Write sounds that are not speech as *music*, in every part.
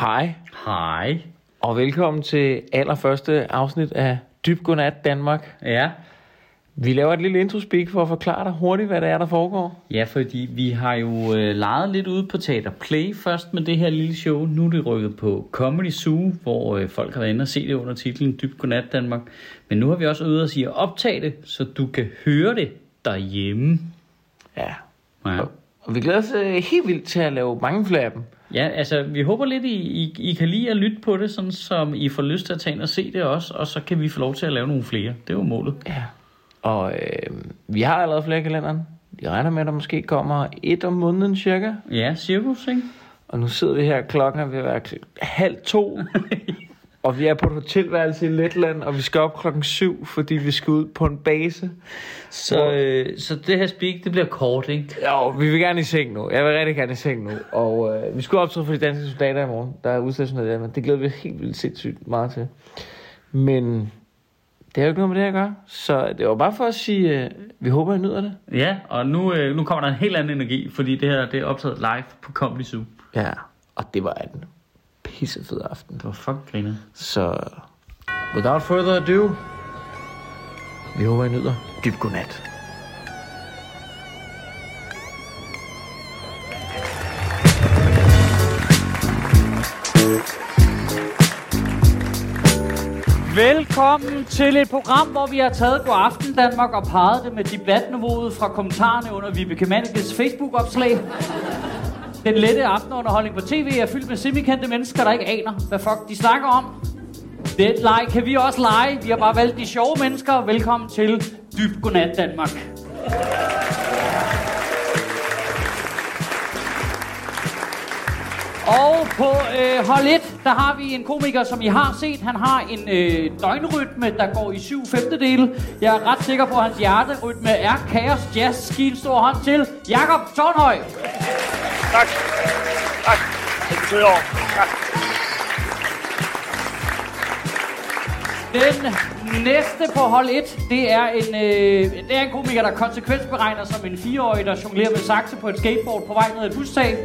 Hej, Hej. og velkommen til allerførste afsnit af Dyb Godnat Danmark. Ja. Vi laver et lille introspeak for at forklare dig hurtigt, hvad det er, der foregår. Ja, fordi vi har jo øh, leget lidt ude på Teater Play først med det her lille show. Nu er det rykket på Comedy Zoo, hvor øh, folk har været inde og se det under titlen Dyb Godnat Danmark. Men nu har vi også øvet os i at optage det, så du kan høre det derhjemme. Ja. Ja. Og vi glæder os øh, helt vildt til at lave mange flere af dem. Ja, altså vi håber lidt, I, I, I kan lide at lytte på det, sådan som I får lyst til at tage ind og se det også, og så kan vi få lov til at lave nogle flere. Det er jo målet. Ja. Og øh, vi har allerede flere i kalenderen. Vi regner med, at der måske kommer et om måneden cirka. Ja, cirkus, ikke? Og nu sidder vi her, klokken er ved at være halv to. *laughs* og vi er på et hotelværelse i Letland, og vi skal op klokken syv, fordi vi skal ud på en base. Så, øh, så det her speak, det bliver kort, ikke? Jo, vi vil gerne i seng nu. Jeg vil rigtig gerne i seng nu. Og øh, vi skulle optræde for de danske soldater i morgen. Der er udstationeret der, men det glæder vi helt vildt sindssygt meget til. Men det er jo ikke noget med det at gøre. Så det var bare for at sige, øh, vi håber, I nyder det. Ja, og nu, øh, nu kommer der en helt anden energi, fordi det her det er optaget live på Comedy Zoo. Ja, og det var en pissefed aften. Det var fuck griner. Så without further ado, vi håber, I nyder dyb godnat. Velkommen til et program, hvor vi har taget God Aften Danmark og peget det med debatniveauet fra kommentarerne under Vibeke Mannekes Facebook-opslag. Den lette aftenunderholdning på tv er fyldt med semikendte mennesker, der ikke aner, hvad fuck de snakker om. Det leg kan vi også lege. Vi har bare valgt de sjove mennesker. Velkommen til Dyb Godnat Danmark. Og på øh, hold 1, der har vi en komiker, som I har set. Han har en øh, døgnrytme, der går i syv femtedele. Jeg er ret sikker på, at hans hjerterytme er kaos jazz. Giv en stor hånd til Jakob Tornhøj. Tak. Tak. Det betyder over. Tak. Den næste på hold 1, det er en, øh, det er en komiker, der konsekvensberegner som en fireårig, der jonglerer med sakse på et skateboard på vej ned ad et hustag.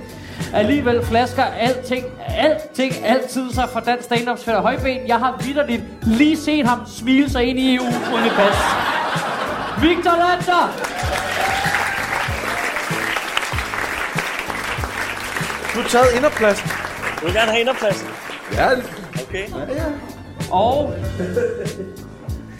Alligevel flasker alting, alting altid sig fra dansk stand-ups fætter højben. Jeg har vidderligt lige set ham smile sig ind i EU uden pas. Victor Lander! Du har taget inderpladsen. Du vil gerne have inderpladsen. Ja, Okay. Og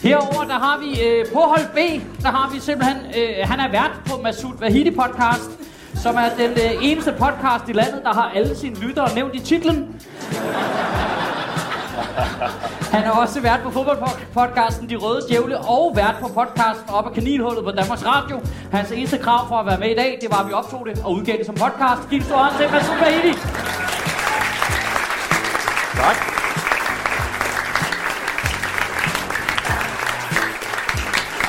herover der har vi øh, på hold B, der har vi simpelthen, øh, han er vært på Masud Vahidi podcast, som er den øh, eneste podcast i landet, der har alle sine lyttere nævnt i titlen. Han er også vært på fodboldpodcasten De Røde Djævle og vært på podcasten Op ad Kaninhullet på Danmarks Radio. Hans eneste krav for at være med i dag, det var, at vi optog det og udgav det som podcast. Giv en stor hånd til Masud Vahidi. tak.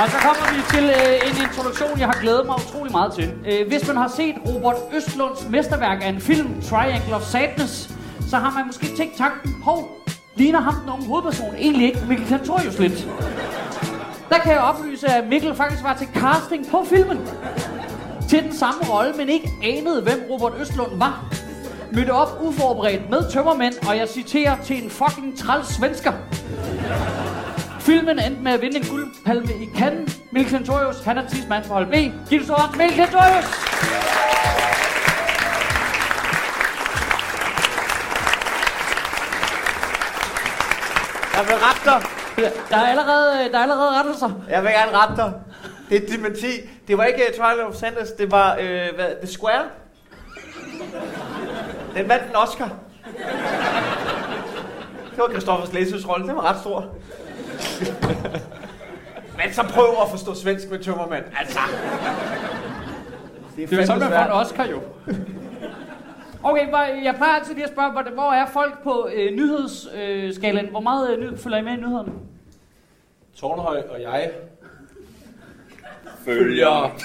Og så kommer vi til øh, en introduktion, jeg har glædet mig utrolig meget til. Øh, hvis man har set Robert Østlunds mesterværk af en film, Triangle of Sadness, så har man måske tænkt tanken, hov, ligner ham den unge hovedperson egentlig ikke Mikkel Santorius lidt? Der kan jeg oplyse, at Mikkel faktisk var til casting på filmen. Til den samme rolle, men ikke anede, hvem Robert Østlund var. Mødte op uforberedt med tømmermænd, og jeg citerer til en fucking træls svensker. Filmen endte med at vinde en guldpalme i Cannes. Mikkel Santorius, han er tidsmand for hold B. Giv det så Mikkel Santorius! Jeg vil rette dig. Der er allerede, der er allerede rettelser. Jeg vil gerne rette dig. Det er dementi. Det var ikke uh, Twilight of Sanders, det var uh, hvad, The Square. Den vandt en Oscar. Det var Christoffer Slæsøs rolle, den var ret stor. Men så prøv at forstå svensk med tømmermand. Altså. Det er sådan, man får en Oscar jo. Okay, hvor- jeg plejer altid lige at spørge, hvor, hvor er folk på øh, nyhedsskalaen? Øh, hvor meget øh, ny- følger I med i nyhederne? Tornhøj og jeg Følger. *laughs*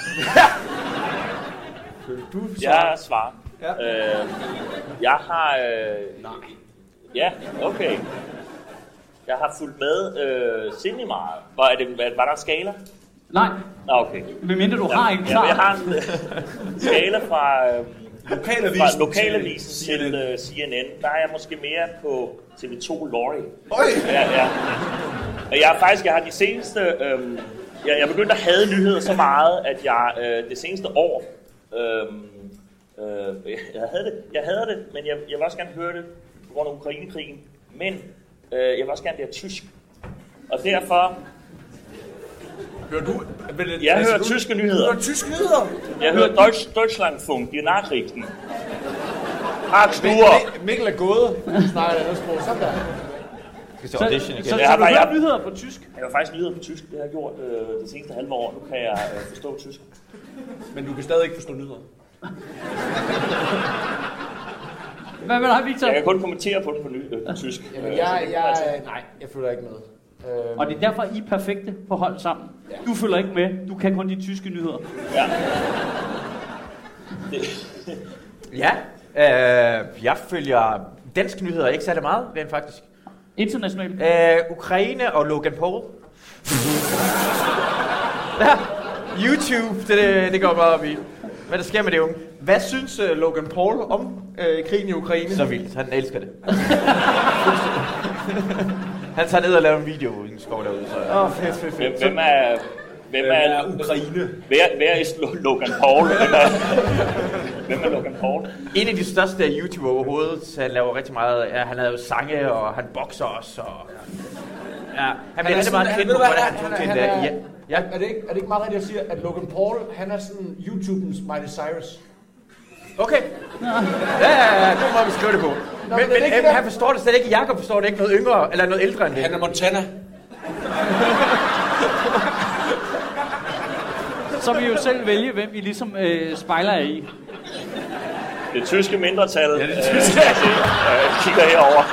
Du Jeg svarer. Ja. Øh, jeg har... Øh, Nej. ja, okay. Jeg har fulgt med øh, sindelig meget. Var, er det, var, der en skala? Nej, Nå, okay. medmindre du har en klar. men jeg har en øh, skala fra, øh, Lokalavisen fra til lokalavisen CNN. til uh, CNN, der er jeg måske mere på TV2 Lorry. Øj! Ja, ja. Og jeg faktisk, jeg har de seneste, øhm, jeg, jeg er begyndt at have nyheder så meget, at jeg øh, det seneste år, øhm, øh, jeg havde det, jeg havde det, men jeg, jeg vil også gerne høre det på grund af Ukrainekrigen, men øh, jeg vil også gerne lære tysk. Og derfor, Hører du... Men, det- jeg hører du- tyske Du nyheder. hører tyske nyheder? Jeg hører Deutsch, Deutschlandfunk, die Nachrichten. Hark Mik- Sture. Mik- Mikkel er gået. Han snakker et andet sprog. Sådan der. Skal se Så, audition igen. så, Jeg så har du hører jeg- nyheder på tysk? Jeg har faktisk nyheder på tysk, det har jeg gjort øh, de seneste halve år. Nu kan jeg øh, forstå tysk. Men du kan stadig ikke forstå nyheder. Hvad med dig, Victor? Jeg kan kun kommentere på det på, ny, øh, på tysk. Jamen, Øh, jeg, det kan man jeg, altså- nej, jeg følger ikke med. Øhm, Og det er derfor, I er perfekte på hold sammen. Du følger ikke med. Du kan kun de tyske nyheder. Ja. *laughs* Ja, øh, jeg følger danske nyheder ikke særlig meget, rent faktisk. Internationalt. Øh, Ukraine og Logan Paul. ja, YouTube, det, det, det går meget op i. Hvad der sker med det unge? Hvad synes uh, Logan Paul om uh, krigen i Ukraine? Så vildt, han elsker det. *laughs* han tager ned og laver en video i en skov derude. Så, Åh, oh, fedt, fedt, Hvem, fedt. hvem er... Hvem er, er Ukraine? Hver, hver er Lo- Logan Paul? Hvem er, hvem er Logan Paul? En af de største YouTubere overhovedet, så han laver rigtig meget, ja, han laver sange, og han bokser også, og... Ja, han bliver er rigtig meget han- kendt på, hvordan han- han tog han- til han det. Ja, ja. Er, det ikke, er det ikke meget rigtigt at sige, at Logan Paul, han er sådan YouTubens Miley Cyrus? Okay. Ja, ja, ja, det må vi skrive det på. Men, men det men ikke øh, han forstår det slet ikke. Jakob forstår det ikke noget yngre, eller noget ældre end det. Han er Montana. Så vil I jo selv vælge, hvem I ligesom øh, spejler i. Det tyske mindretal. Ja, det tyske. *laughs* Øh, jeg kigger herover.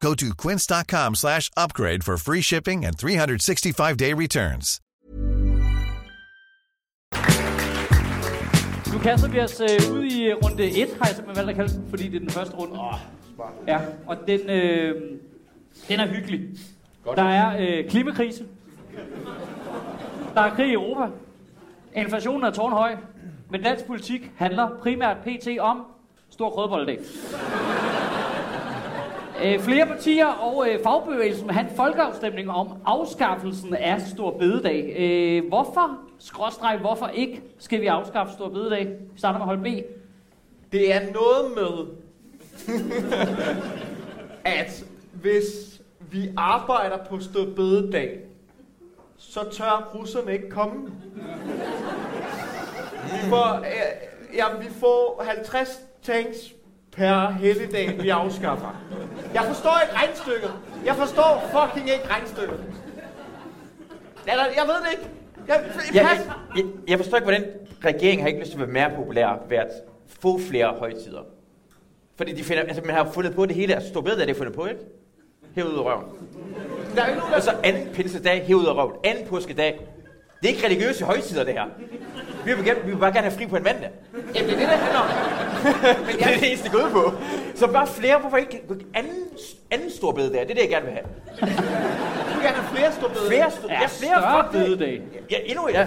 Go to quince.com slash upgrade for free shipping and 365-day returns. Nu kaster vi os øh, ud i øh, runde 1, har jeg simpelthen valgt at kalde den, fordi det er den første runde. Oh, ja, og den, øh, den er hyggelig. Godt. Der er øh, klimakrise. Der er krig i Europa. Inflationen er tårnhøj. Men dansk politik handler primært pt. om stor krødbolledag. Øh, flere partier og øh, fagbevægelsen han en folkeafstemning om afskaffelsen af Stor Bededag. Øh, hvorfor, skråstreg, hvorfor ikke, skal vi afskaffe Stor Bededag? Vi starter med hold B. Det er noget med, at hvis vi arbejder på Stor bededag, så tør russerne ikke komme. Vi får, øh, ja, vi får 50 tanks per helligdag, vi afskaffer. Jeg forstår ikke regnstykket. Jeg forstår fucking ikke regnstykket. Eller, jeg ved det ikke. Jeg, Jeg, jeg, jeg, forstår ikke, hvordan regeringen har ikke lyst til at være mere populær ved at få flere højtider. Fordi de finder, altså, man har fundet på det hele. Altså, stor bedre, det er fundet på, ikke? Hævet ud af røven. Der er ikke nogen, der Og så anden pinsedag, hævet ud af røven. Anden påskedag. Det er ikke religiøse højtider, det her. Vi vil, gerne, vi vil bare gerne have fri på en mandag. Jamen, det er det, det handler om. *laughs* Men det er det eneste, det på. Så bare flere, hvorfor ikke anden, anden stor bededag? Det er det, jeg gerne vil have. Du vil gerne have flere stå bedre. Flere, sto- Ja, ja, flere større bededag. Ja, endnu et. Ja.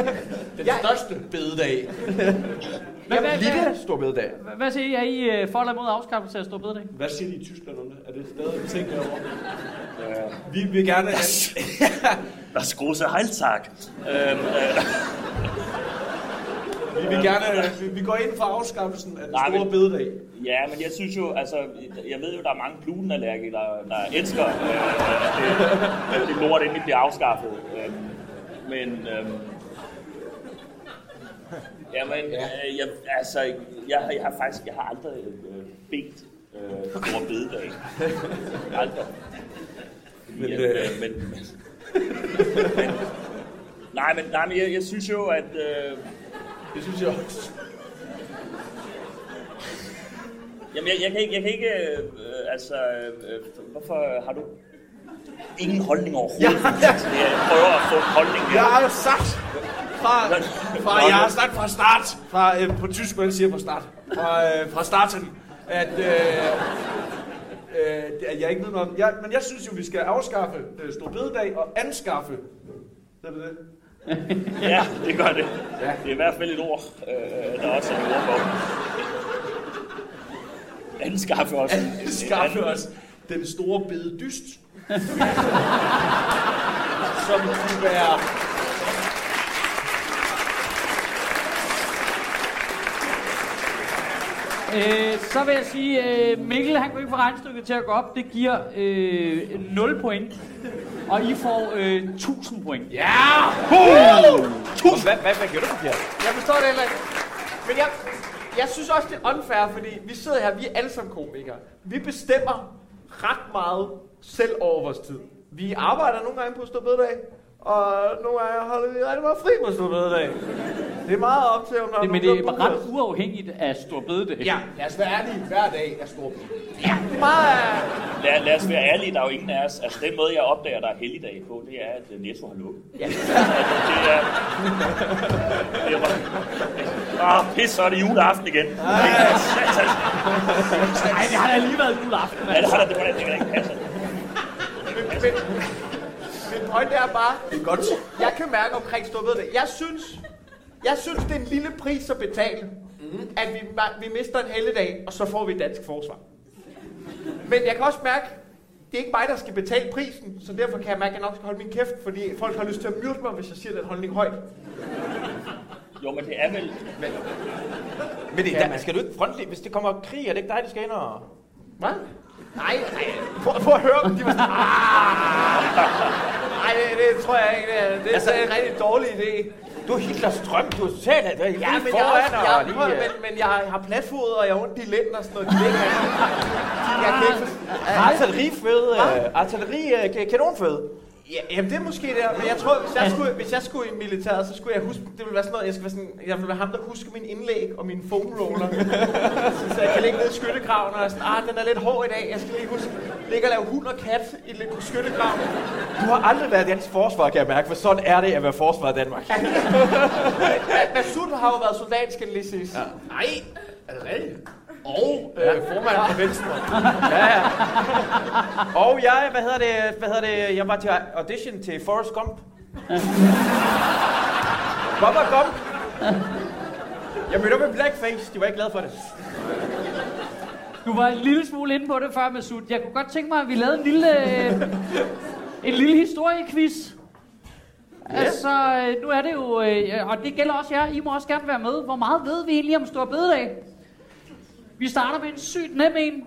*laughs* Den største bededag. Hvad, hvad, Lille hvad, stor bededag. hvad, hvad siger I? Er I øh, for eller imod afskaffelse af Stor Bededag? Hvad siger de i Tyskland om det? Er det stadig en ting derovre? Vi vil gerne have... Das große Heiltag. Øhm, øh, Vi vil gerne, vi, vi går ind for afskaffelsen af den Nej, store men- bededag. Ja, men jeg synes jo, altså, jeg ved jo, der er mange glutenallergikere, der, der elsker, øh, at, det, at det lort endelig bliver afskaffet. Øh, men, øh, jamen, øh, jeg, altså, jeg, jeg har faktisk, jeg har aldrig øh, bedt øh, for bededag. Aldrig. Men, men, øh, øh, men, men, men, nej, men, nej, men jeg, jeg synes jo, at... Øh, Det synes jeg også. Jamen, jeg, jeg, kan ikke, jeg kan ikke øh, altså, øh, hvorfor har du ingen holdning overhovedet? Ja, ja. Jeg prøver at få en holdning her. Jeg har jo sagt fra, fra jeg har sagt fra start, fra, øh, på tysk, hvordan siger fra start, fra, øh, fra starten, at, øh, øh, at jeg ikke ved noget om, jeg, men jeg synes jo, vi skal afskaffe øh, Stor Bededag og anskaffe, ved du det? *laughs* Ja, det gør det. Det er i hvert fald et ord, øh, der også er et ord for. Anskaffe os. Anskaffe os den store bededyst, *laughs* som kunne være Øh, så vil jeg sige, øh, Mikkel han kunne ikke få regnstykket til at gå op. Det giver øh, 0 point. Og I får øh, 1000 point. Ja! Hvad, hvad, hvad gjorde du, Pierre? Jeg forstår det heller ikke. Men jeg, jeg synes også, det er unfair, fordi vi sidder her, vi er alle sammen komikere. Vi bestemmer ret meget selv over vores tid. Vi arbejder nogle gange på Stor Bededag, og nogle gange holder vi rigtig meget fri på Stor Bededag. Det er meget op til, om der er Det, men det er ret uafhængigt af Stor Bededag. Ja, Lad os være ærlige, hver dag er stor bededag. ja, det er meget... Lad, lad os være ærlige, der er jo ingen af os. Altså, den måde, jeg opdager, der er helligdag på, det er, at øh, Netto har lukket. Ja. Altså, det er... Det er Åh, oh, pis, så er det juleaften igen. Nej, det har da lige været juleaften. Ja, det har der, det var det, det kan da ikke passe. Men, min pointe er bare, Det er godt. jeg kan mærke omkring Stor Bededag. Jeg synes, jeg synes, det er en lille pris at betale, mm. at vi, vi mister en helligdag, og så får vi et dansk forsvar. Men jeg kan også mærke, det er ikke mig, der skal betale prisen, så derfor kan jeg mærke, at jeg nok skal holde min kæft, fordi folk har lyst til at myrde mig, hvis jeg siger den holdning højt. Jo, men det er vel... Men det, der, skal du ikke frontlige, hvis det kommer krig, er det ikke dig, der skal ind og... Hvad? Nej, nej. Prøv, prøv at høre dem. De var sådan, "Ah." Nej, det, det, tror jeg ikke. Det er, det er Altså- altså, en rigtig dårlig idé. Du er Hitlers drøm, du er. Du er helt Ja, men jeg, foran har, og jeg, lige... prøv, øh, men, men jeg har platfod, og jeg har ondt i lænden og sådan noget. Det er ikke rigtigt. Jeg kan ikke Artilleriføde, øh, artilleri, øh, kanonføde. Ja, jamen det er måske det, men jeg tror, hvis jeg, skulle, hvis jeg skulle i militæret, så skulle jeg huske, det ville være sådan noget, jeg, skulle være sådan, jeg ville være ham, der husker min indlæg og min foam roller. så, jeg kan ligge nede i skyttegraven, og jeg sådan, ah, den er lidt hård i dag, jeg skal lige huske, ligge og lave hund og kat i lidt skyttegraven. Du har aldrig været dansk forsvar, kan jeg mærke, for sådan er det at være forsvar i Danmark. Masud har jo været soldat, skal det lige siges. Ja. Nej, er det rigtigt? Og øh, formand for Venstre. *laughs* Ja, ja. Og jeg, hvad hedder det, hvad hedder det, jeg var til audition til Forrest Gump. Bubba Gump. Jeg mødte op med blackface, de var ikke glade for det. Du var en lille smule inde på det før, Masud. Jeg kunne godt tænke mig, at vi lavede en lille, øh, en lille historiequiz. Altså, øh, nu er det jo, øh, og det gælder også jer, I må også gerne være med. Hvor meget ved vi egentlig om Stor Bededag? Vi starter med en sygt nem en.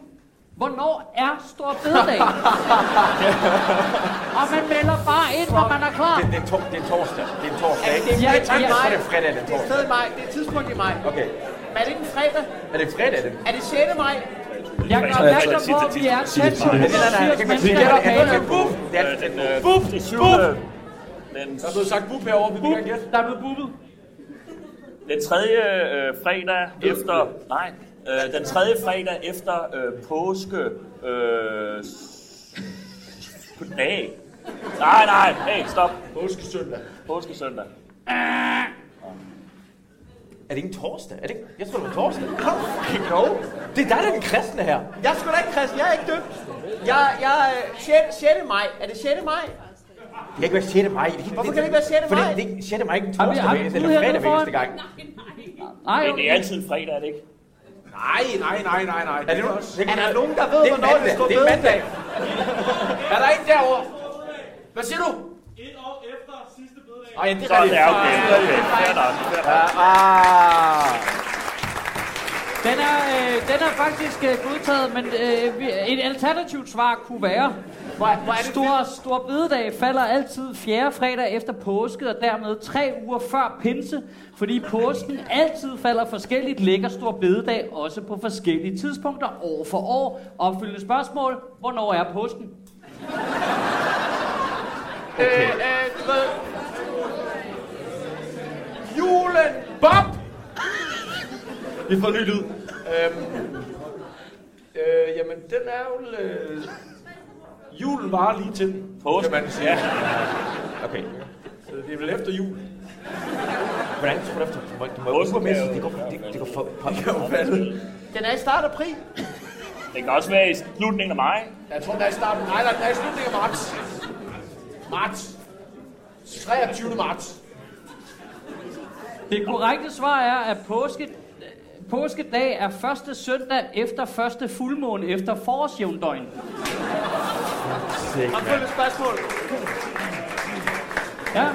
Hvornår er Stor Bededag? *laughs* og man melder bare ind, når man er klar. Det, det, er, to, det er torsdag. Det er torsdag, ikke? Det er, Ja, det er, ja. Er det fredag, det er Det er torsdag. maj. Det er tidspunkt i maj. Okay. Men er det ikke en fredag? Er det fredag, det? Er det 6. maj? Jeg gør opmærksom på, at vi er tæt på Nej, nej, nej, jeg kan bup. syvende, den, Der er blevet sagt bup herovre, vi gerne gætte. Der er blevet bubbet. den tredje øh, fredag efter... Nej, øh, den tredje fredag efter øh, påske... Øh, s- dag. Nej, nej, hey, stop. Påskesøndag. Påskesøndag. Er det ikke en torsdag? Er det ikke? Jeg tror, det var torsdag. No. Det er dig, der er den kristne her. Jeg er sgu da ikke kristen. Jeg er ikke døbt. Jeg, jeg er 6. 6. maj. Er det 6. maj? Det kan ikke være 6. maj. Det Hvorfor kan det ikke være 6. Fordi maj? det er ikke 6. maj, ikke en torsdag vi eneste, bud eller hernede fredag hver eneste gang. Nej, Det, okay. det er altid en fredag, er det ikke? Nej, nej, nej, nej, nej. Er det nu? Er der nogen, der ved, Det er hvornår det står Det er mandag. Er der en derovre? Hvad siger du? Et år efter sidste bededag. Ej, det er Så er det rigtigt. okay. okay. Fair nok. Ah. Den er, øh, den er faktisk øh, godtaget, men øh, et alternativt svar kunne være... Hvor, hvor er det Stor, stor bededag falder altid fjerde fredag efter påske, og dermed tre uger før pinse, fordi påsken altid falder forskelligt, ligger stor bededag også på forskellige tidspunkter år for år. Opfølgende spørgsmål, hvornår er påsken? Øh, øh, du ved... Julen Bob! Vi får ny lyd. Øhm, øh, jamen, den er jo... Øh, julen var lige til den, Påsken. kan man sige. Ja. Okay. Så det er vel efter jul. Hvordan tror du efter? Du må, du må er jo- det går, det, det går for... for faldet. Den er i start april. Det kan også være i slutningen af maj. Jeg tror, den er i starten. Nej, nej, den er i slutningen af marts. Marts. 23. marts. Det korrekte svar er, at påske, påskedag er første søndag efter første fuldmåne efter forårsjævndøgn. Opfølgende spørgsmål. Ja.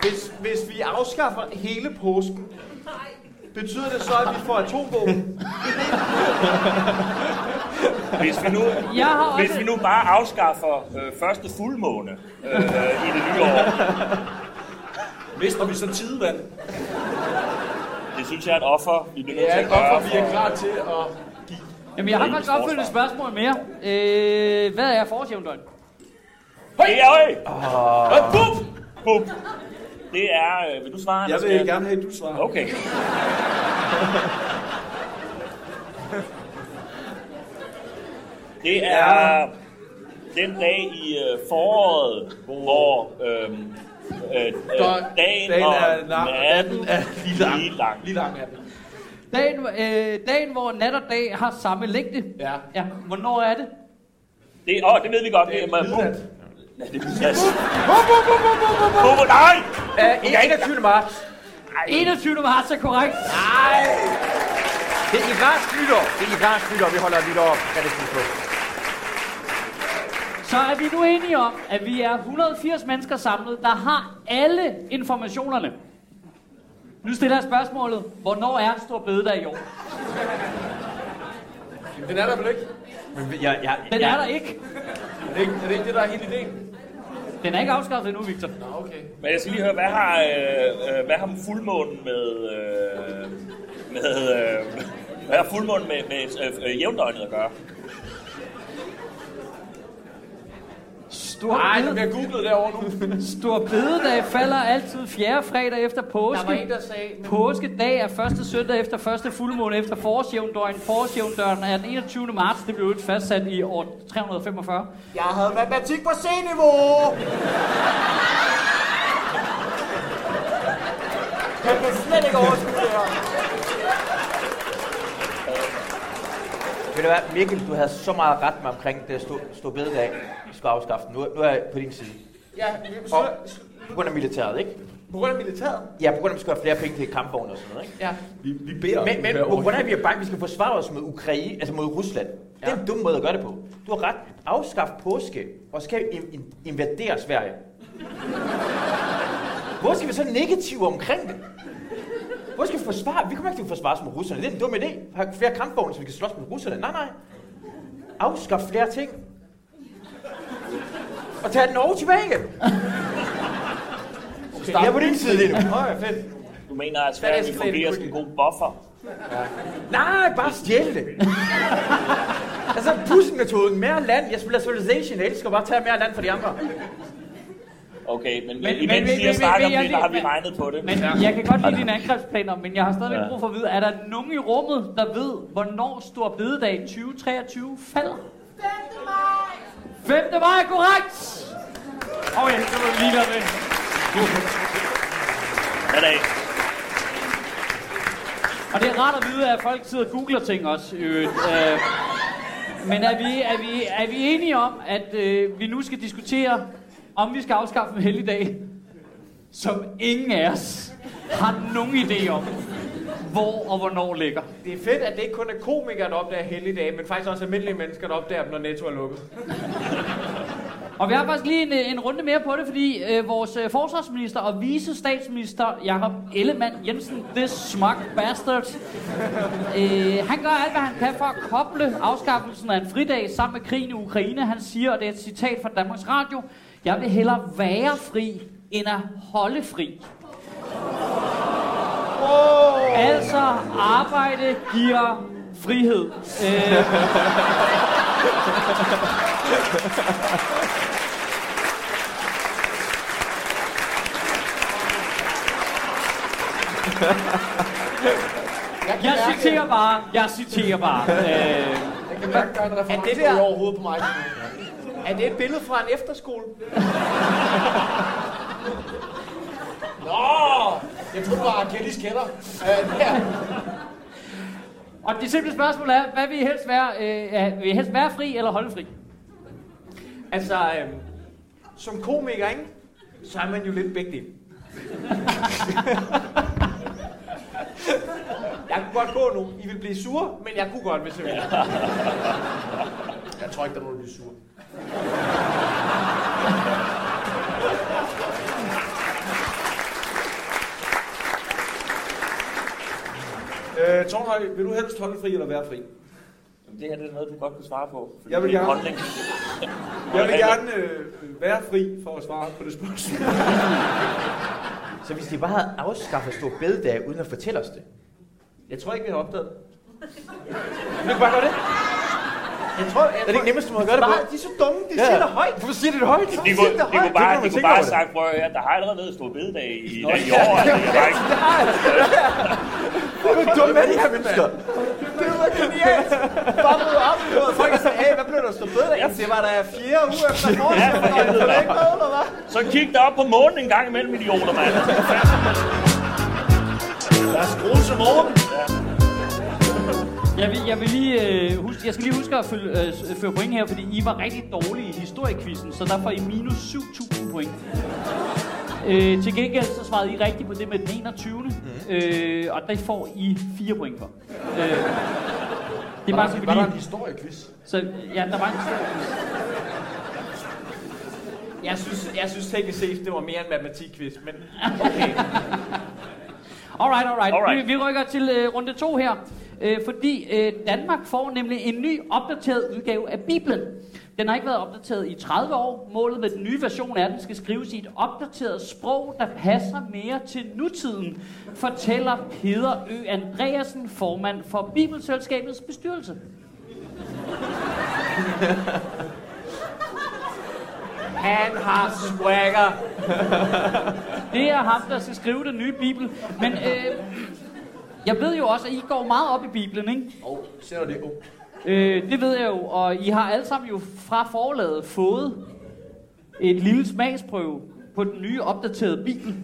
Hvis, hvis vi afskaffer hele påsken, betyder det så, at vi får atomvåben? Hvis vi nu, Jeg har hvis vi nu bare afskaffer øh, første fuldmåne øh, i det nye år, Mister vi så tidevand? Det synes jeg er et offer, vi bliver nødt Ja, til at gøre. vi er klar til at give. Jamen, jeg har faktisk opfølgende spørgsmål mere. Øh, hvad er forårsjævndøgn? Det er øj! Oh. Bup! Bup. Det er... Øh, vil du svare? Jeg vil skal gerne have, at du svarer. Okay. Det er den dag i øh, foråret, hvor øh, øh, øh, dagen, dagen og er lang, natten er lige lang. Lige lang. Lige lang er den. Dagen, øh, dagen, hvor nat og dag har samme længde. Ja. Ja, hvornår er det? Det, åh, det ved vi godt. Det er, Det er midnat. Ja, det er midnat. Bup, nej! Øh, 21. marts. 21. marts er korrekt. Det er Irans nytår. Det er Irans nytår. Vi holder nytår relativt på. Så er vi nu enige om, at vi er 180 mennesker samlet, der har alle informationerne. Nu stiller jeg spørgsmålet. Hvornår er Stor Bededag i år? Den er der vel ikke? Men jeg, jeg, Den jeg, er der ikke. Er det ikke, er det, ikke det, der er hele ideen? Den er ikke afskaffet endnu, Victor. Nå, okay. Men jeg skal lige høre, hvad har, øh, øh, hvad har fuldmånen med... Øh, med øh, hvad har fuldmånen med, med øh, øh, jævndøgnet at gøre? Stor, Nej, Bede- bliver googlet derovre nu. Stor Bededag falder altid fjerde fredag efter påske. Der var en, der sagde... Påskedag er første søndag efter første fuldmåne efter forårsjævndøgn. Forårsjævndøgn er den 21. marts. Det blev jo fastsat i år 345. Jeg havde matematik på C-niveau! Jeg kan slet ikke overskue det her. Ved du hvad, Mikkel, du havde så meget ret med omkring det stå, stå bededag. Vi skal afskaffe den. Nu, nu er jeg på din side. Ja, vi Og på grund af militæret, ikke? på grund af militæret. Ja, på grund af, at vi skal have flere penge til kampvogne og sådan noget, ikke? Ja. Vi, vi beder Men, men på grund af, at vi er bange, vi skal forsvare os mod Ukraine, altså mod Rusland. Det er en dum måde at gøre det på. Du har ret. Afskaf påske, og skal in- in- invadere Sverige. Hvor skal vi så negative omkring det? Hvor skal vi forsvare? Vi kommer ikke til at forsvare os mod russerne. Det er en dum idé. Har flere kampvogne, så vi kan slås med russerne. Nej, nej. Afskaf flere ting. Og tag Norge tilbage igen. Okay, jeg er på din side lige nu. Åh, fedt. Du mener, at Sverige vil fungere som en god buffer? Nej, bare stjæle det. altså, Putin-metoden. Mere land. Jeg spiller Civilization. Jeg elsker bare at tage mere land for de andre. Okay, men, men, Men- men men- imens men- vi har snakket om det, der har vi regnet på det. Men jeg kan godt lide dine angrebsplaner, men jeg har stadigvæk Ja. brug for at vide, er der nogen i rummet, der ved, hvornår Stor Bededag 2023 falder? 5. maj! 5. maj er korrekt! Okay, det var vi lige være med. Goddag. Og det er rart at vide, at folk sidder og googler ting også. Øh, men er vi, er, vi, er vi enige om, at øh, vi nu skal diskutere, om vi skal afskaffe en helligdag, som ingen af os har nogen idé om, hvor og hvornår ligger? Det er fedt, at det ikke kun er komikere, der opdager helligdage, men faktisk også almindelige mennesker, der opdager dem, når Netto er lukket. Og vi har faktisk lige en, en runde mere på det, fordi øh, vores øh, forsvarsminister og vice statsminister, Jakob Ellemann Jensen, this smug bastard, øh, han gør alt, hvad han kan for at koble afskaffelsen af en fridag sammen med krigen i Ukraine. Han siger, og det er et citat fra Danmarks Radio, jeg vil hellere være fri, end at holde fri. Oh. Altså, arbejde giver frihed. Øh, jeg citerer bare, jeg citerer bare. Øh, Jeg kan mærke, der er det der- over hovedet på mig. Er det et billede fra en efterskole? *laughs* Nå! Jeg troede bare, at Kelly skætter. Uh, ja. og det simple spørgsmål er, hvad vil I helst være? Øh, ja, vil I helst være fri eller holde fri? Altså, øhm, som komiker, ikke? så er man jo lidt begge dele. *laughs* jeg kunne godt gå nu. I vil blive sure, men jeg kunne godt, hvis jeg ville. jeg tror ikke, der er nogen, der bliver sure. Øh, Tornhøj, vil du helst holde fri eller være fri? Jamen, det her det er noget, du godt kan svare på. fordi Jeg vil er gerne. *laughs* Jeg vil gerne øh, være fri for at svare på det spørgsmål. *laughs* Så hvis de bare havde afskaffet stor bededag uden at fortælle os det. Jeg tror ikke, vi har opdaget det. *laughs* Du kan bare gøre det. Jeg tror, jeg Er det ikke nemmest, du må gøre det på? Bare, de er så dumme, de siger det højt. Hvorfor siger de det højt? De kunne, de højt. kunne bare, de kunne bare sagt, prøv at høre, der har allerede været stor bededag i, i, dag i år. Altså, det er bare ikke, Hvor dumme er de her mennesker? Det var genialt. Bare møde op. Du ved, folk sagde, hey, hvad blev der stå bedre? Ja. Det var der fjerde uge efter Ja, for helvede, mand. ikke med, eller hvad? så kig der op på månen en gang imellem, idioter, mand. Lad os skrue til morgen. Jeg vil, jeg vil lige øh, huske, jeg skal lige huske at følge, øh, føre point her, fordi I var rigtig dårlige i historiekvisten, så der får I minus 7.000 point. Øh, til gengæld så svarede I rigtigt på det med den 21. Mm. Øh, og der får I 4 point for. Øh, det er bare så Var der en historiequiz? Så, ja, der var en historiequiz. Jeg synes, jeg synes teknisk set, det var mere en matematikquiz, men *laughs* okay. Alright, alright. Alright. Vi, vi rykker til øh, runde to her. Øh, fordi øh, Danmark får nemlig en ny opdateret udgave af Bibelen. Den har ikke været opdateret i 30 år. Målet med den nye version er, at den skal skrives i et opdateret sprog, der passer mere til nutiden, fortæller Peder Ø. Andreasen, formand for Bibelselskabets bestyrelse. *laughs* Han har swagger. Det er ham, der skal skrive den nye Bibel. Men øh, jeg ved jo også, at I går meget op i Bibelen, ikke? Åh, oh, ser det? Oh. Øh, det ved jeg jo, og I har alle sammen jo fra forlaget fået et lille smagsprøve på den nye opdaterede bibel.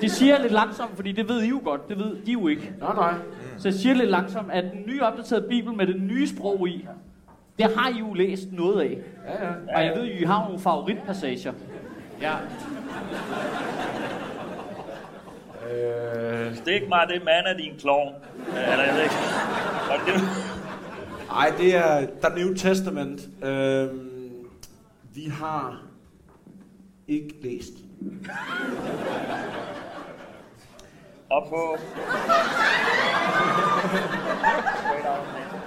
Det siger jeg lidt langsomt, fordi det ved I jo godt, det ved de jo ikke. Nej, nej. Så jeg siger lidt langsomt, at den nye opdaterede bibel med det nye sprog i, det har I jo læst noget af. Ja, ja. Og jeg ved jo, I har nogle favoritpassager. Ja. Øh, Stik mig det mand af din klovn. Øh, Eller jeg ved ikke. Var det det? ej, det er The New Testament. Øh, vi har ikke læst. Op på...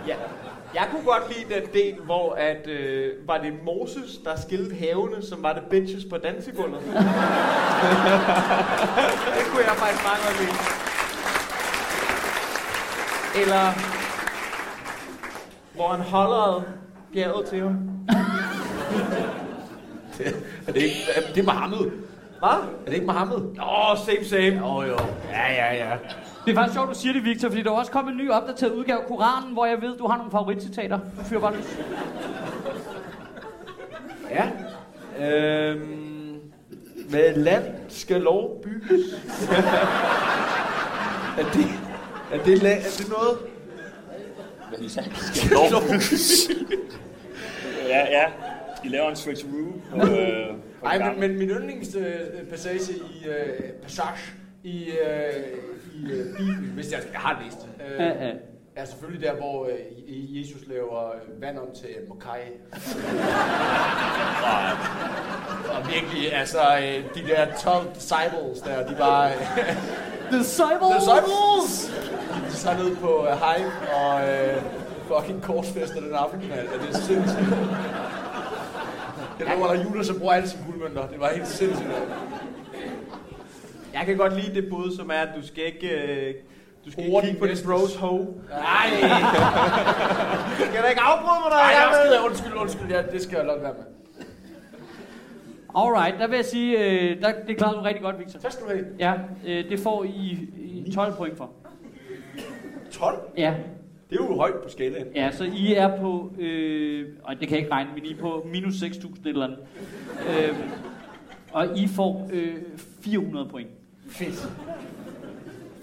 ja. Jeg kunne godt lide den del, hvor at, øh, var det Moses, der skilte havene, som var det bitches på dansegulvet. *laughs* det kunne jeg faktisk meget godt lide. Eller hvor han holder bjerget til ham. Er *laughs* det ikke, er det er Mohammed? Hvad? Er det ikke Mohammed? Åh, oh, same same. Jo, jo. Ja, ja, ja. Det er faktisk sjovt, du siger det, Victor, fordi der er også kommet en ny opdateret udgave af Koranen, hvor jeg ved, du har nogle favoritcitater. Du fyrer bare løs. Ja. Øhm, med land skal lov bygges. *laughs* er, det, er, det, la- er det noget? Skal lov. ja, ja. I laver en switcheroo på, *laughs* øh, på Ej, en men, men min yndlingspassage i øh, passage i, øh, i øh, Bibelen, hvis jeg, jeg har læst det, øh, Ja, ja. Ja, selvfølgelig der, hvor øh, Je- Jesus laver vand om til mokai. *laughs* og virkelig, altså, øh, de der 12 disciples der, de var... Øh, *laughs* Disciples! disciples! De tager ned på øh, Hype og øh, fucking korsfester den aften, altså. Det er sindssygt. Jeg tror, der er Judas, som bruger alle sine guldmønter. Det var helt sindssygt. Jeg kan godt lide det bud, som er, at du skal ikke... Øh, du skal ikke kigge på din bros hoe. Nej! *laughs* Skal du ikke afbryde mig, når Nej, jeg skide, undskyld, undskyld. Ja, det skal jeg lade være med. Alright, der vil jeg sige, øh, der, det klarede du rigtig godt, Victor. Tak skal du have. Ja, øh, det får I, I 12 point for. 12? Ja, Det er jo højt på skalaen. ja så I er på, øh, og det kan jeg ikke regne, men I er på minus 6.000 et eller andet. Øh, og I får øh, 400 point. Fedt.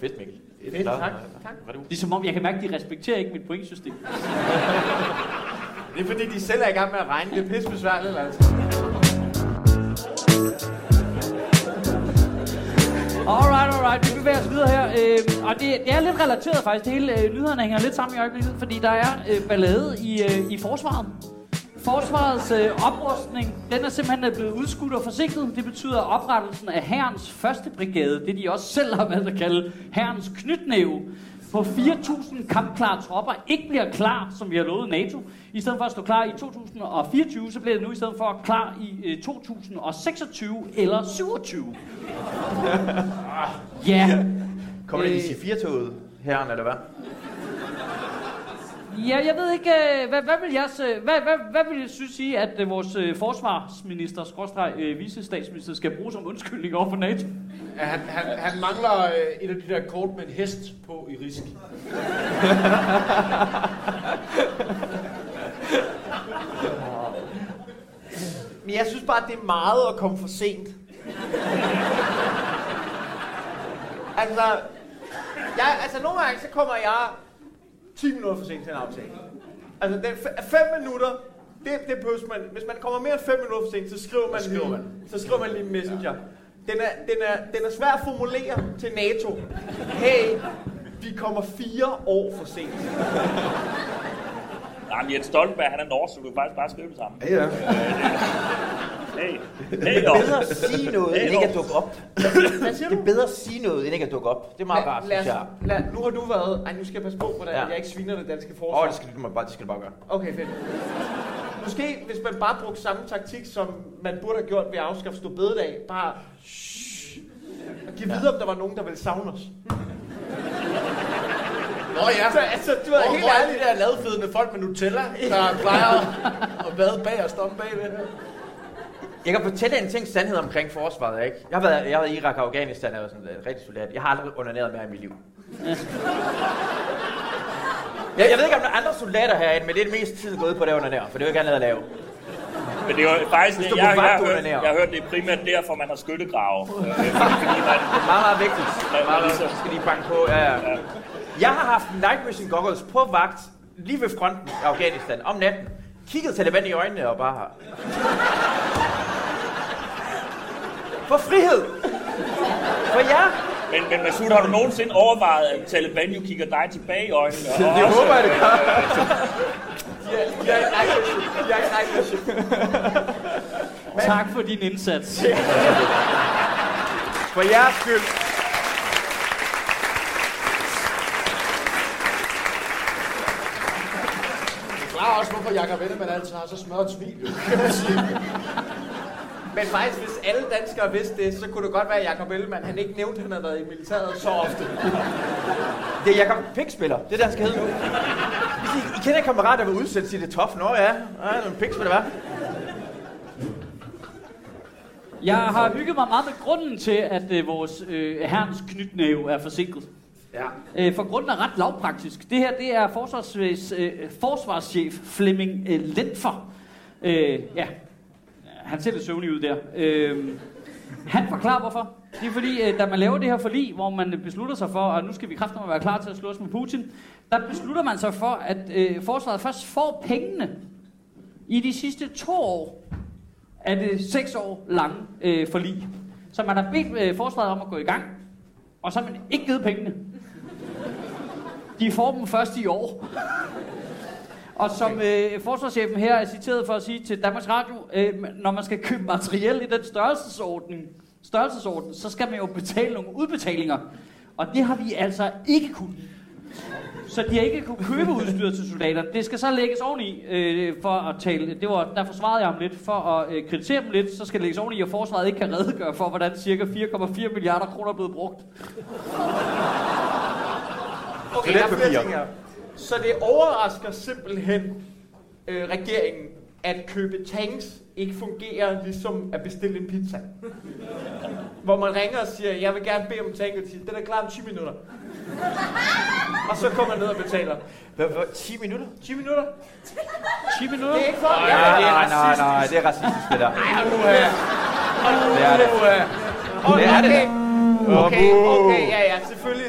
Fedt, Mikkel. Fedt, tak. tak. Det er som om, jeg kan mærke, at de respekterer ikke mit pointsystem. Det er fordi, de selv er i gang med at regne. Det er pisse besværligt, altså. Alright, alright, vi bevæger os videre her. Øh, og det, det er lidt relateret faktisk. Det hele øh, nyhederne hænger lidt sammen i øjeblikket, fordi der er øh, ballade i, øh, i forsvaret. Forsvarets øh, oprustning, den er simpelthen øh, blevet udskudt og forsinket. Det betyder oprettelsen af Herrens første brigade, det de også selv har valgt at kalde Herrens knytnæve, på 4.000 kampklare tropper ikke bliver klar, som vi har lovet NATO. I stedet for at stå klar i 2024, så bliver det nu i stedet for klar i øh, 2026 eller 27. *laughs* Ja. Kommer det i Øh. C4-toget, herren, eller hvad? Ja, jeg ved ikke, øh, hvad, hvad vil jeg hvad, hvad, hvad vil jeg synes sige, at øh, vores øh, forsvarsminister, skråstreg, øh, vicestatsminister, skal bruge som undskyldning over for NATO? Ja, han, han, han mangler øh, et af de der kort med en hest på i risk. *laughs* Men jeg synes bare, det er meget at komme for sent. altså, jeg, altså nogle gange, så kommer jeg 10 minutter for sent til en aftale. Altså, det er 5 minutter, det, det behøves man. Hvis man kommer mere end 5 minutter for sent, så skriver man, skriver lige, man. så skriver man lige en messenger. Den er, den, er, den er svær at formulere til NATO. Hey, vi kommer fire år for sent. Nej, men Jens Stoltenberg, han er norsk, så du kan faktisk bare skrive det samme. Ja, ja. Hey, Det hey, er bedre at sige noget, Hey, end ikke at dukke op. Hvad siger Det du? er bedre at sige noget, end ikke at dukke op. Det er meget rart, synes jeg. lad, nu har du været... Ej, nu skal jeg passe på, hvordan Ja. ja. jeg ikke sviner det danske forsvar. Åh, oh, det skal du bare, det skal du bare gøre. Okay, fedt. Måske, hvis man bare brugte samme taktik, som man burde have gjort ved at afskaffe stå bededag, bare shh, og give videre, om der var nogen, der ville savne os. Nå ja, Så, altså, du er hvor, helt hvor er ærlig. de der ladfedende folk med Nutella, der plejer at vade bag og stoppe bagved? Jeg kan fortælle en ting sandhed omkring forsvaret, ikke? Jeg har været, jeg har været i Irak og Afghanistan, var sådan en rigtig soldat. Jeg har aldrig onaneret mere i mit liv. Jeg, jeg ved ikke, om der er andre soldater herinde, men det er det meste tid gået på det onanere, for det er jo ikke andet at lave. Men det er jo faktisk, Hvis jeg, jeg, jeg, har hørt, jeg har hørt, det er primært derfor, man har skyttegrave. Øh, fordi man, Det er meget, meget vigtigt. man Meget, ligesom, meget, skal lige banke på. Ja, ja. Jeg har haft night vision goggles på vagt, lige ved fronten af Afghanistan, om natten. Kigget Taliban i øjnene og bare For frihed! For jer! men, men Masud, har du nogensinde overvejet, at Taliban jo kigger dig tilbage i øjnene? Og *laughs* Det også, håber jeg, det gør. Ja, ja, nej, ja, nej, nej, Tak for din indsats. For jeres skyld. Det forklarer også, hvorfor Jakob Ellemann altid har så smøret smil. kan *laughs* man sige. Men faktisk, hvis alle danskere vidste det, så kunne det godt være, at Jacob Ellemann, han ikke nævnte, at han havde været i militæret så ofte. Det er Jakob Pikspiller. Det er det, han skal hedde nu. I, I kender en kammerat, der var udsat til det tof. Nå ja, ja nogle pikspiller, hvad? Jeg har hygget mig meget med grunden til, at øh, vores øh, herrens knytnæve er forsinket. Ja. Øh, for grunden er ret lavpraktisk. Det her, det er forsvarsvæs, øh, forsvarschef Flemming øh, Lentfer. Øh, ja, han ser lidt søvnig ud der. Øh, han forklarer hvorfor. Det er fordi, øh, da man laver det her forlig, hvor man beslutter sig for, at nu skal vi kraftigt være klar til at slås med Putin, der beslutter man sig for, at øh, forsvaret først får pengene i de sidste to år af det seks år lange øh, forlig. Så man har bedt øh, forsvaret om at gå i gang, og så har man ikke givet pengene. De får dem først i år. Og som øh, forsvarschefen her er citeret for at sige til Danmarks Radio, øh, når man skal købe materiel i den størrelsesorden, størrelsesorden, så skal man jo betale nogle udbetalinger. Og det har vi altså ikke kunnet. Så de har ikke kunne købe udstyr til soldater. Det skal så lægges oveni øh, for at tale. Det var, der forsvarede jeg ham lidt for at øh, kritisere dem lidt. Så skal det lægges oveni, at forsvaret ikke kan redegøre for, hvordan cirka 4,4 milliarder kroner er blevet brugt. Okay, der er flere ting her. Så det overrasker simpelthen øh, regeringen, at købe tanks ikke fungerer ligesom at bestille en pizza. Hvor man ringer og siger, jeg vil gerne bede om en tank, og siger, den er klar om 10 minutter. og så kommer man ned og betaler. Hvad, hvad, 10 minutter? 10 minutter? 10 minutter? Det er ikke for, Nej, nej, nej, nej, nej, det er racistisk, det der. Ej, hold nu her. Hold nu Det er det. her. Det er det. Okay, okay, ja, ja, selvfølgelig.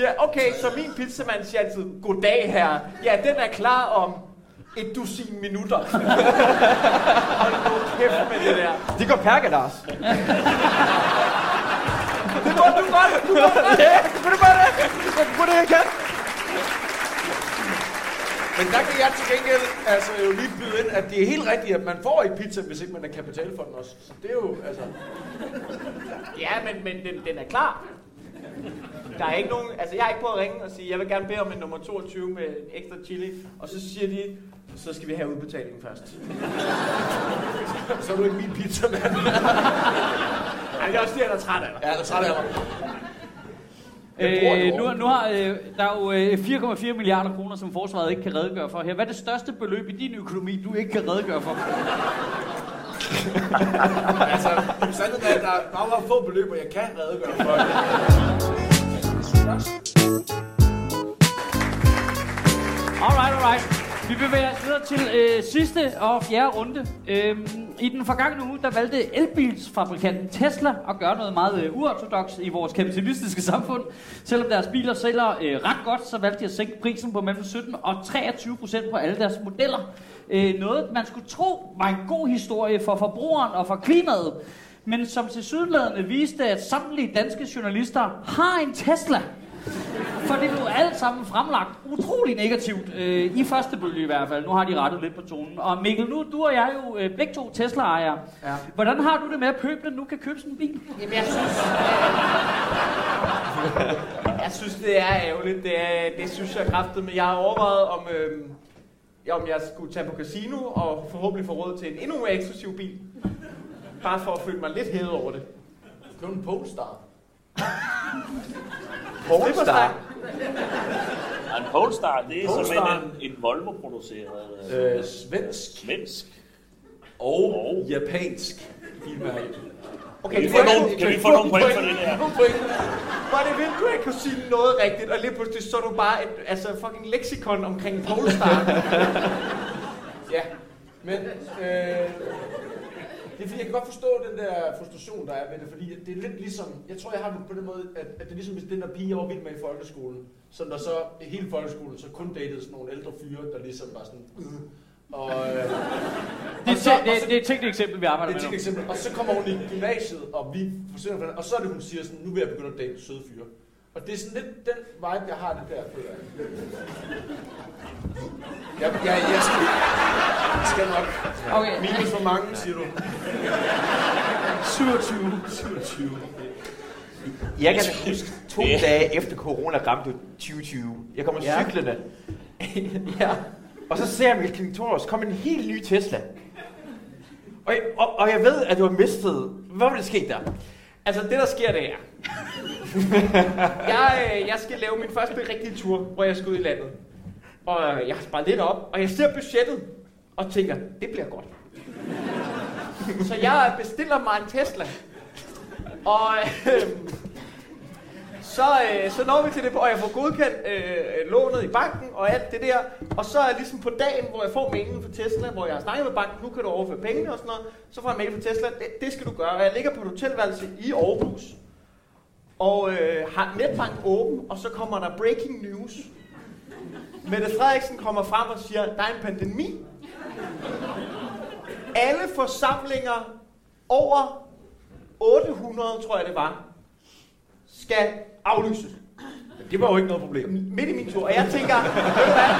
Siger, okay, så min pizzamand siger altid, goddag her. Ja, den er klar om et dusin minutter. *laughs* Hold nu kæft med det der. De går perkadas. Det går du godt, du går godt. *laughs* Ja, vil du bare det? Jeg kan få det, jeg kan. Men der kan jeg til gengæld altså, jo lige byde ind, at det er helt rigtigt, at man får ikke pizza, hvis ikke man er kapital for den også. Så det er jo, altså... Ja, men, men den, den er klar. Der er ikke nogen, altså jeg er ikke på at ringe og sige, jeg vil gerne bede om en nummer 22 med en ekstra chili, og så siger de, så skal vi have udbetalingen først. Så er du ikke min pizza, mand. Ej, det er også det, jeg er træt af dig. Ja, der er træt af mig. Øh, nu, nu har, øh, der er jo øh, 4,4 milliarder kroner, som forsvaret ikke kan redegøre for her. Hvad er det største beløb i din økonomi, du ikke kan redegøre for? *laughs* Altså, sandheden er, at der er meget, meget få beløb, og jeg kan redegøre for det. Alright, alright. Vi bevæger os videre til øh, sidste og fjerde runde. Øhm, I den forgangne uge, der valgte elbilsfabrikanten Tesla at gøre noget meget øh, uortodox i vores kapitalistiske samfund. Selvom deres biler sælger øh, ret godt, så valgte de at sænke prisen på mellem 17 og 23 procent på alle deres modeller. Øh, noget, man skulle tro var en god historie for forbrugeren og for klimaet. Men som til sydladende viste, at samtlige danske journalister har en Tesla. For det blev alt sammen fremlagt utrolig negativt, øh, i første bølge i hvert fald. Nu har de rettet lidt på tonen. Og Mikkel, nu du og jeg er jo øh, begge to Tesla-ejere. Ja. Hvordan har du det med, at pøblen nu kan købe sådan en bil? Jamen, jeg synes... Øh, jeg synes, det er ærgerligt. Det, er, det synes jeg kraftigt, men jeg har overvejet, om, øh, om jeg skulle tage på casino og forhåbentlig få råd til en endnu mere eksklusiv bil. Bare for at føle mig lidt hævet over det. Køb en Polestar. *laughs* Polestar. Og en Polestar, det er Polestar. simpelthen en, en Volvo-produceret Øh, øh, svensk svensk. og japansk bilmærke. Okay, Kan vi det få nogle, kan vi få nogle point for det point. Var det vildt, du ikke kunne sige noget rigtigt, og lige pludselig så du bare et altså, fucking leksikon omkring Polestar. *laughs* Ja, men øh, det er fordi, jeg kan godt forstå den der frustration, der er ved det, fordi det er lidt ligesom, jeg tror, jeg har det på den måde, at, at det er ligesom, hvis den der pige, jeg var vild med i folkeskolen, som der så i hele folkeskolen, så kun datede sådan nogle ældre fyre, der ligesom var sådan, øh, og, øh, Det er, og så- det, så- det er et tænkt eksempel, vi arbejder det er med et nu. eksempel. Og så kommer hun i gymnasiet, og vi fra og så er det, hun siger sådan, nu vil jeg begynde at date søde fyre. Og det er sådan lidt den vibe, jeg har det der, føler jeg. Jeg, jeg, jeg skal, jeg skal nok. Okay. Minus for mange, siger du. 27. 27. Jeg kan huske to dage efter corona ramte 2020. Jeg kommer Ja. cyklende. ja. Og så ser jeg Mikkel Klintorius komme en helt ny Tesla. Og, og, og jeg ved, at du har mistet... Hvad var det sket der? Altså, det der sker, det er... jeg, øh, jeg skal lave min første rigtige tur, hvor jeg skal ud i landet. Og øh, jeg har sparet lidt op, og jeg ser budgettet, og tænker, det bliver godt. Så jeg bestiller mig en Tesla. Og øh, så, øh, så når vi til det, og jeg får godkendt øh, lånet i banken og alt det der. Og så er ligesom på dagen, hvor jeg får mailen fra Tesla, hvor jeg har snakket med banken, nu kan du overføre pengene og sådan noget. Så får jeg mail fra Tesla, det, det skal du gøre. Og jeg ligger på et hotelværelse i Aarhus. Og øh, har netbank åben, og så kommer der breaking news. Mette Frederiksen kommer frem og siger, der er en pandemi. Alle forsamlinger over 800, tror jeg det var, skal aflyses. Det var jo ikke noget problem. midt i min tur, og jeg tænker, ved du hvad?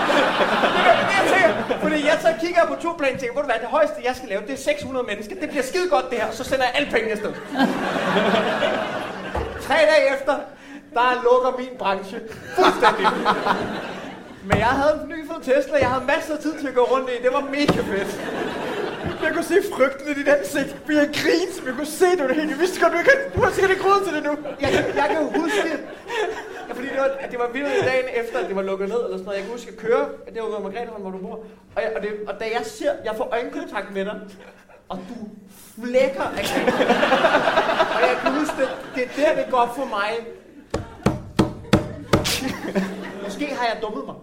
Det er det, jeg tænker, fordi jeg så kigger på turplanen og tænker, ved du hvad, det højeste, jeg skal lave, det er 600 mennesker. Det bliver skide godt det her, så sender jeg alle pengene afsted. Tre dage efter, der lukker min branche fuldstændig. Men jeg havde en ny fed Tesla, jeg havde masser af tid til at gå rundt i, det var mega fedt. Jeg kunne se frygten i dit ansigt. Vi har grins, vi kunne se det helt. Jeg vidste godt, du, ikke, du har sikkert ikke råd til det nu. Jeg, jeg kan huske. Ja, fordi det var, det var vildt dagen efter, at det var lukket ned eller sådan noget. Jeg kan huske at køre, det var ved Margrethe, hvor du bor. Og, jeg, og, det, og da jeg ser, jeg får øjenkontakt med dig, og du flækker af grin. Og jeg kan huske, det, det er der, det går op for mig. Måske har jeg dummet mig.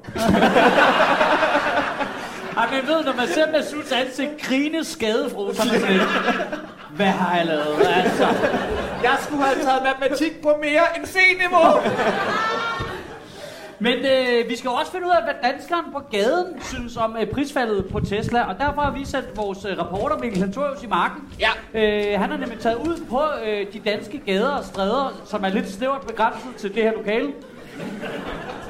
Ej, men ved, når man ser Masuds ansigt grine skadefrod, så man lidt, Hvad har jeg lavet? Altså. Jeg skulle have taget matematik på mere end C-niveau. Men øh, vi skal også finde ud af, hvad danskeren på gaden synes om øh, prisfaldet på Tesla. Og derfor har vi sat vores øh, reporter Mikkel Hantorius i marken. Ja. Øh, han har nemlig taget ud på øh, de danske gader og stræder, som er lidt snævert begrænset til det her lokale.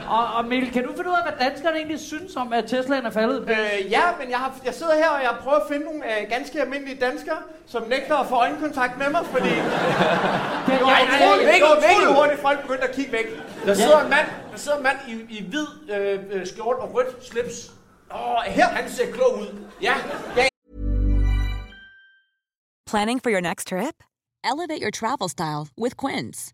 Og, og Mikkel, kan du finde ud af, hvad danskerne egentlig synes om, at Teslaen er faldet? Øh, ja, men jeg, har, jeg sidder her, og jeg prøver at finde nogle øh, ganske almindelige danskere, som nægter at få øjenkontakt med mig, fordi *laughs* det var utroligt, det var utroligt hurtigt, folk begyndte at kigge væk. Der sidder en mand, der sidder en mand i, i hvid øh, øh, skjort og rødt slips. Åh, her, Han ser klog ud. Ja, Planning for your next trip? Elevate your travel style with Quince.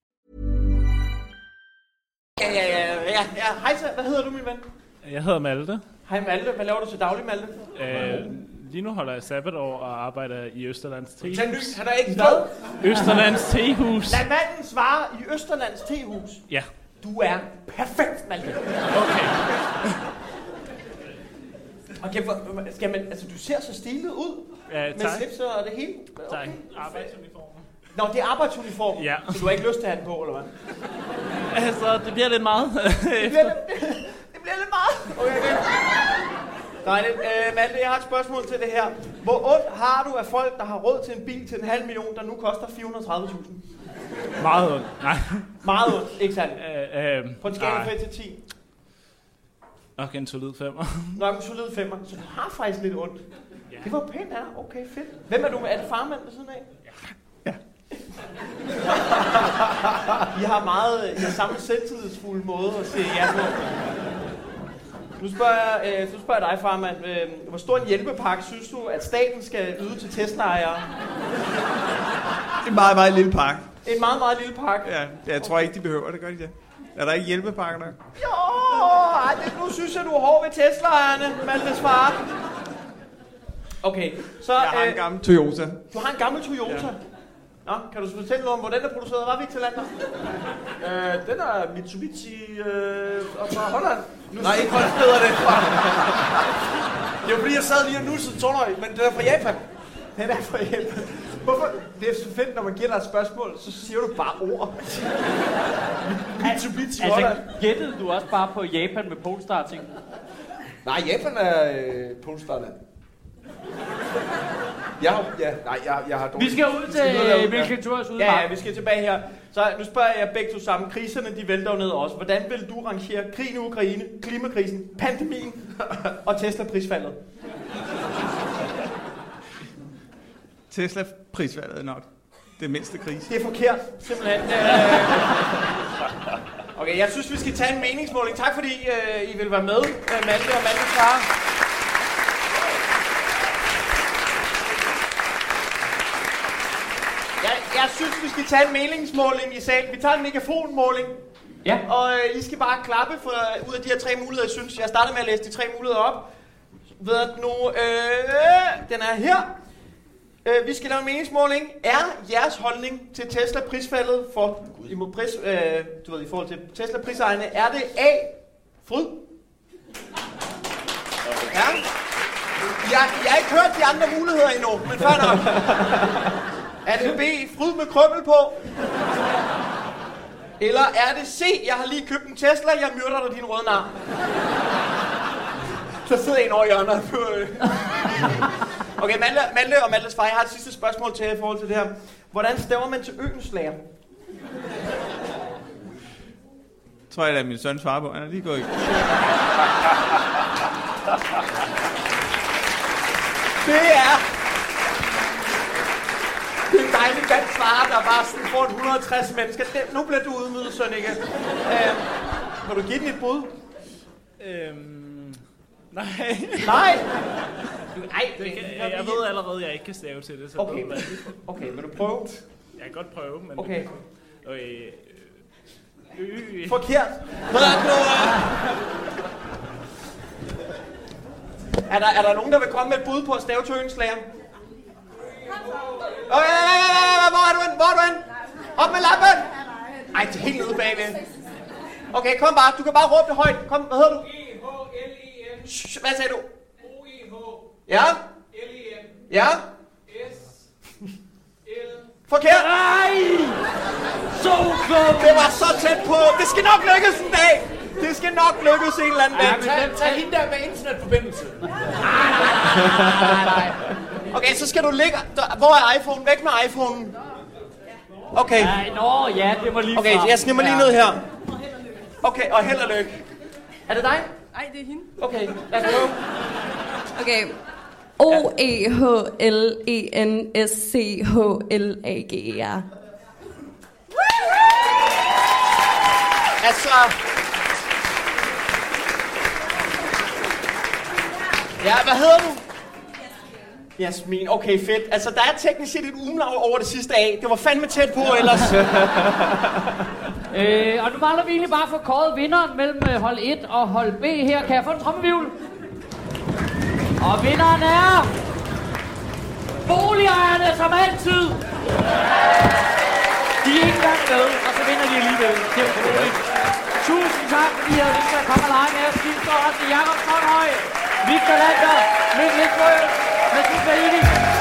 Ja, ja, ja, ja, ja. Hej, så, hvad hedder du, min ven? Jeg hedder Malte. Hej, Malte. Hvad laver du til daglig, Malte? Øh, lige nu holder jeg sabbatår og arbejder i Østerlands Tag Tehus. lys, han er ikke Hvad? Østerlands Tehus. Lad manden svare i Østerlands tehus. Ja. Du er perfekt, Malte. Okay. Okay, for, skal man, altså, du ser så stilet ud. Ja, Med tak. slips og det hele. Tak. Arbejdsuniformen. Nå, det er arbejdsuniform. Ja. Så du har ikke lyst til at have den på, eller hvad? Altså, det bliver lidt meget. *laughs* Det bliver lidt, det bliver lidt meget. Okay, okay. Dejligt. Øh, Malte, jeg har et spørgsmål til det her. Hvor ondt har du af folk, der har råd til en bil til en halv million, der nu koster 430.000? meget ondt. Nej. Meget ondt, ikke sandt? Øh, øh, På en skala nej. fra 1 til 10. Nok en solid femmer. Nok en solid femmer. Så du har faktisk lidt ondt. Det var pænt dig. Okay, fedt. Hvem er du med? Er det farmand ved siden af? I har meget I har samme selvtillidsfulde måde at sige ja på. Nu spørger jeg, øh, nu spørger jeg dig, farmand. Øh, hvor stor en hjælpepakke synes du, at staten skal yde til Tesla-ejere? En meget, meget lille pakke. En meget, meget lille pakke. Ja, jeg tror ikke, de behøver det, gør de det? Er der ikke hjælpepakker nok? Jo, ej, det, nu synes jeg, du er hård ved Tesla-ejerne, Maltes far. Okay, så... Jeg har en gammel Toyota. Du har en gammel Toyota? Ja. Nå, kan du så fortælle noget om, hvor den er produceret? Var vi til lander? Øh, den er Mitsubishi øh, og fra Holland. Nu Nej, ikke Holland hedder det. det var fordi, jeg sad lige og nussede Tornøj, men den er fra Japan. Den er fra Japan. Hvorfor? Det er så fedt, når man giver dig et spørgsmål, så siger du bare ord. Mitsubishi Altså, Holland. gættede du også bare på Japan med Polestar ting? Nej, Japan er øh, Polestarland. Jeg har, ja, nej, jeg, jeg har dårligt. Vi skal ud til Vi skal ud derud, øh, Mikkel ja. Ja, ja, vi skal tilbage her. Så nu spørger jeg begge to sammen. Kriserne, de vælter jo ned også. Hvordan vil du rangere krigen i Ukraine, klimakrisen, pandemien *laughs* og Tesla-prisfaldet? Tesla prisvalget er nok det mindste krise. Det er forkert, simpelthen. Øh, *laughs* Okay, jeg synes, vi skal tage en meningsmåling. Tak fordi øh, I vil være med, øh, Malte og Malte far. Jeg, synes, vi skal tage en meningsmåling i salen. Vi tager en megafonmåling. Ja. Og øh, I skal bare klappe for, ud af de her tre muligheder, jeg synes. Jeg starter med at læse de tre muligheder op. Ved at nu, øh, den er her. Øh, vi skal lave en meningsmåling. Er jeres holdning til Tesla-prisfaldet for, imod pris, øh, du ved, i forhold til Tesla-prisejerne, er det A. Fryd? Ja. Jeg, jeg har ikke hørt de andre muligheder endnu, men fair nok. Er det B, fryd med krømmel på? Eller er det C, jeg har lige købt en Tesla, jeg myrder dig, din røde nar? Så sidder en over hjørnet. Okay, Malte, Malte og Maltes far, jeg har et sidste spørgsmål til jer i forhold til det her. Hvordan staver man til øens lærer? Tror jeg, at min søn svarer på. Han er lige gået i. Det er... Dejlig dansk svar, der bare sådan får 160 mennesker. Det, nu bliver du udmydet, Sønneke. Øh, vil du give den et bud? Øhm, nej. Nej! Du, ej, Det kan, jeg, jeg ved allerede, at jeg ikke kan stave til det. Så Okay, hvad. okay, vil du prøve? Jeg kan godt prøve, men... Okay. Øh, øh, Forkert. Hvad er det? Er der, er der nogen, der vil komme med et bud på at stave til? Okay, hvor er du hen? Hvor er du hen? Op med lappen! Ej, det er helt nede bagved. Okay, kom bare. Du kan bare råbe det højt. Kom, hvad hedder du? Shh, Hvad sagde du? Ja? Ja? Forkert! Nej! Så klog! Det var så tæt på. Det skal nok lykkes en dag. Det skal nok lykkes en eller anden dag. Tag, tag hende der med internetforbindelse. Okay, så skal du ligge... Hvor er iPhone? Væk med iPhone'en. Okay. Ja, nå, ja, det var lige Okay, jeg snimmer lige ned her. Okay, og held og lykke. Er det dig? Nej, det er hende. Okay, lad os prøve. Okay. E O-E-H-L-E-N-S-C-H-L-A-G-E-R. Altså... Ja, hvad hedder du? Jasmin, okay fedt. Altså, der er teknisk set et umlaut over det sidste af. Det var fandme tæt på ellers. *laughs* Øh, og nu mangler vi egentlig bare for kåret vinderen mellem øh, hold 1 og hold B her. Kan jeg få en trommevivl? Og vinderen er... Boligejerne, som altid. De er ikke engang med, og så vinder de alligevel. Det er utroligt. Tusind tak, fordi I havde lyst til at komme og lege med os. Vi står også til Jakob Trondhøj, Victor Lander, Mikkel Ekvø, Merci, Valérie.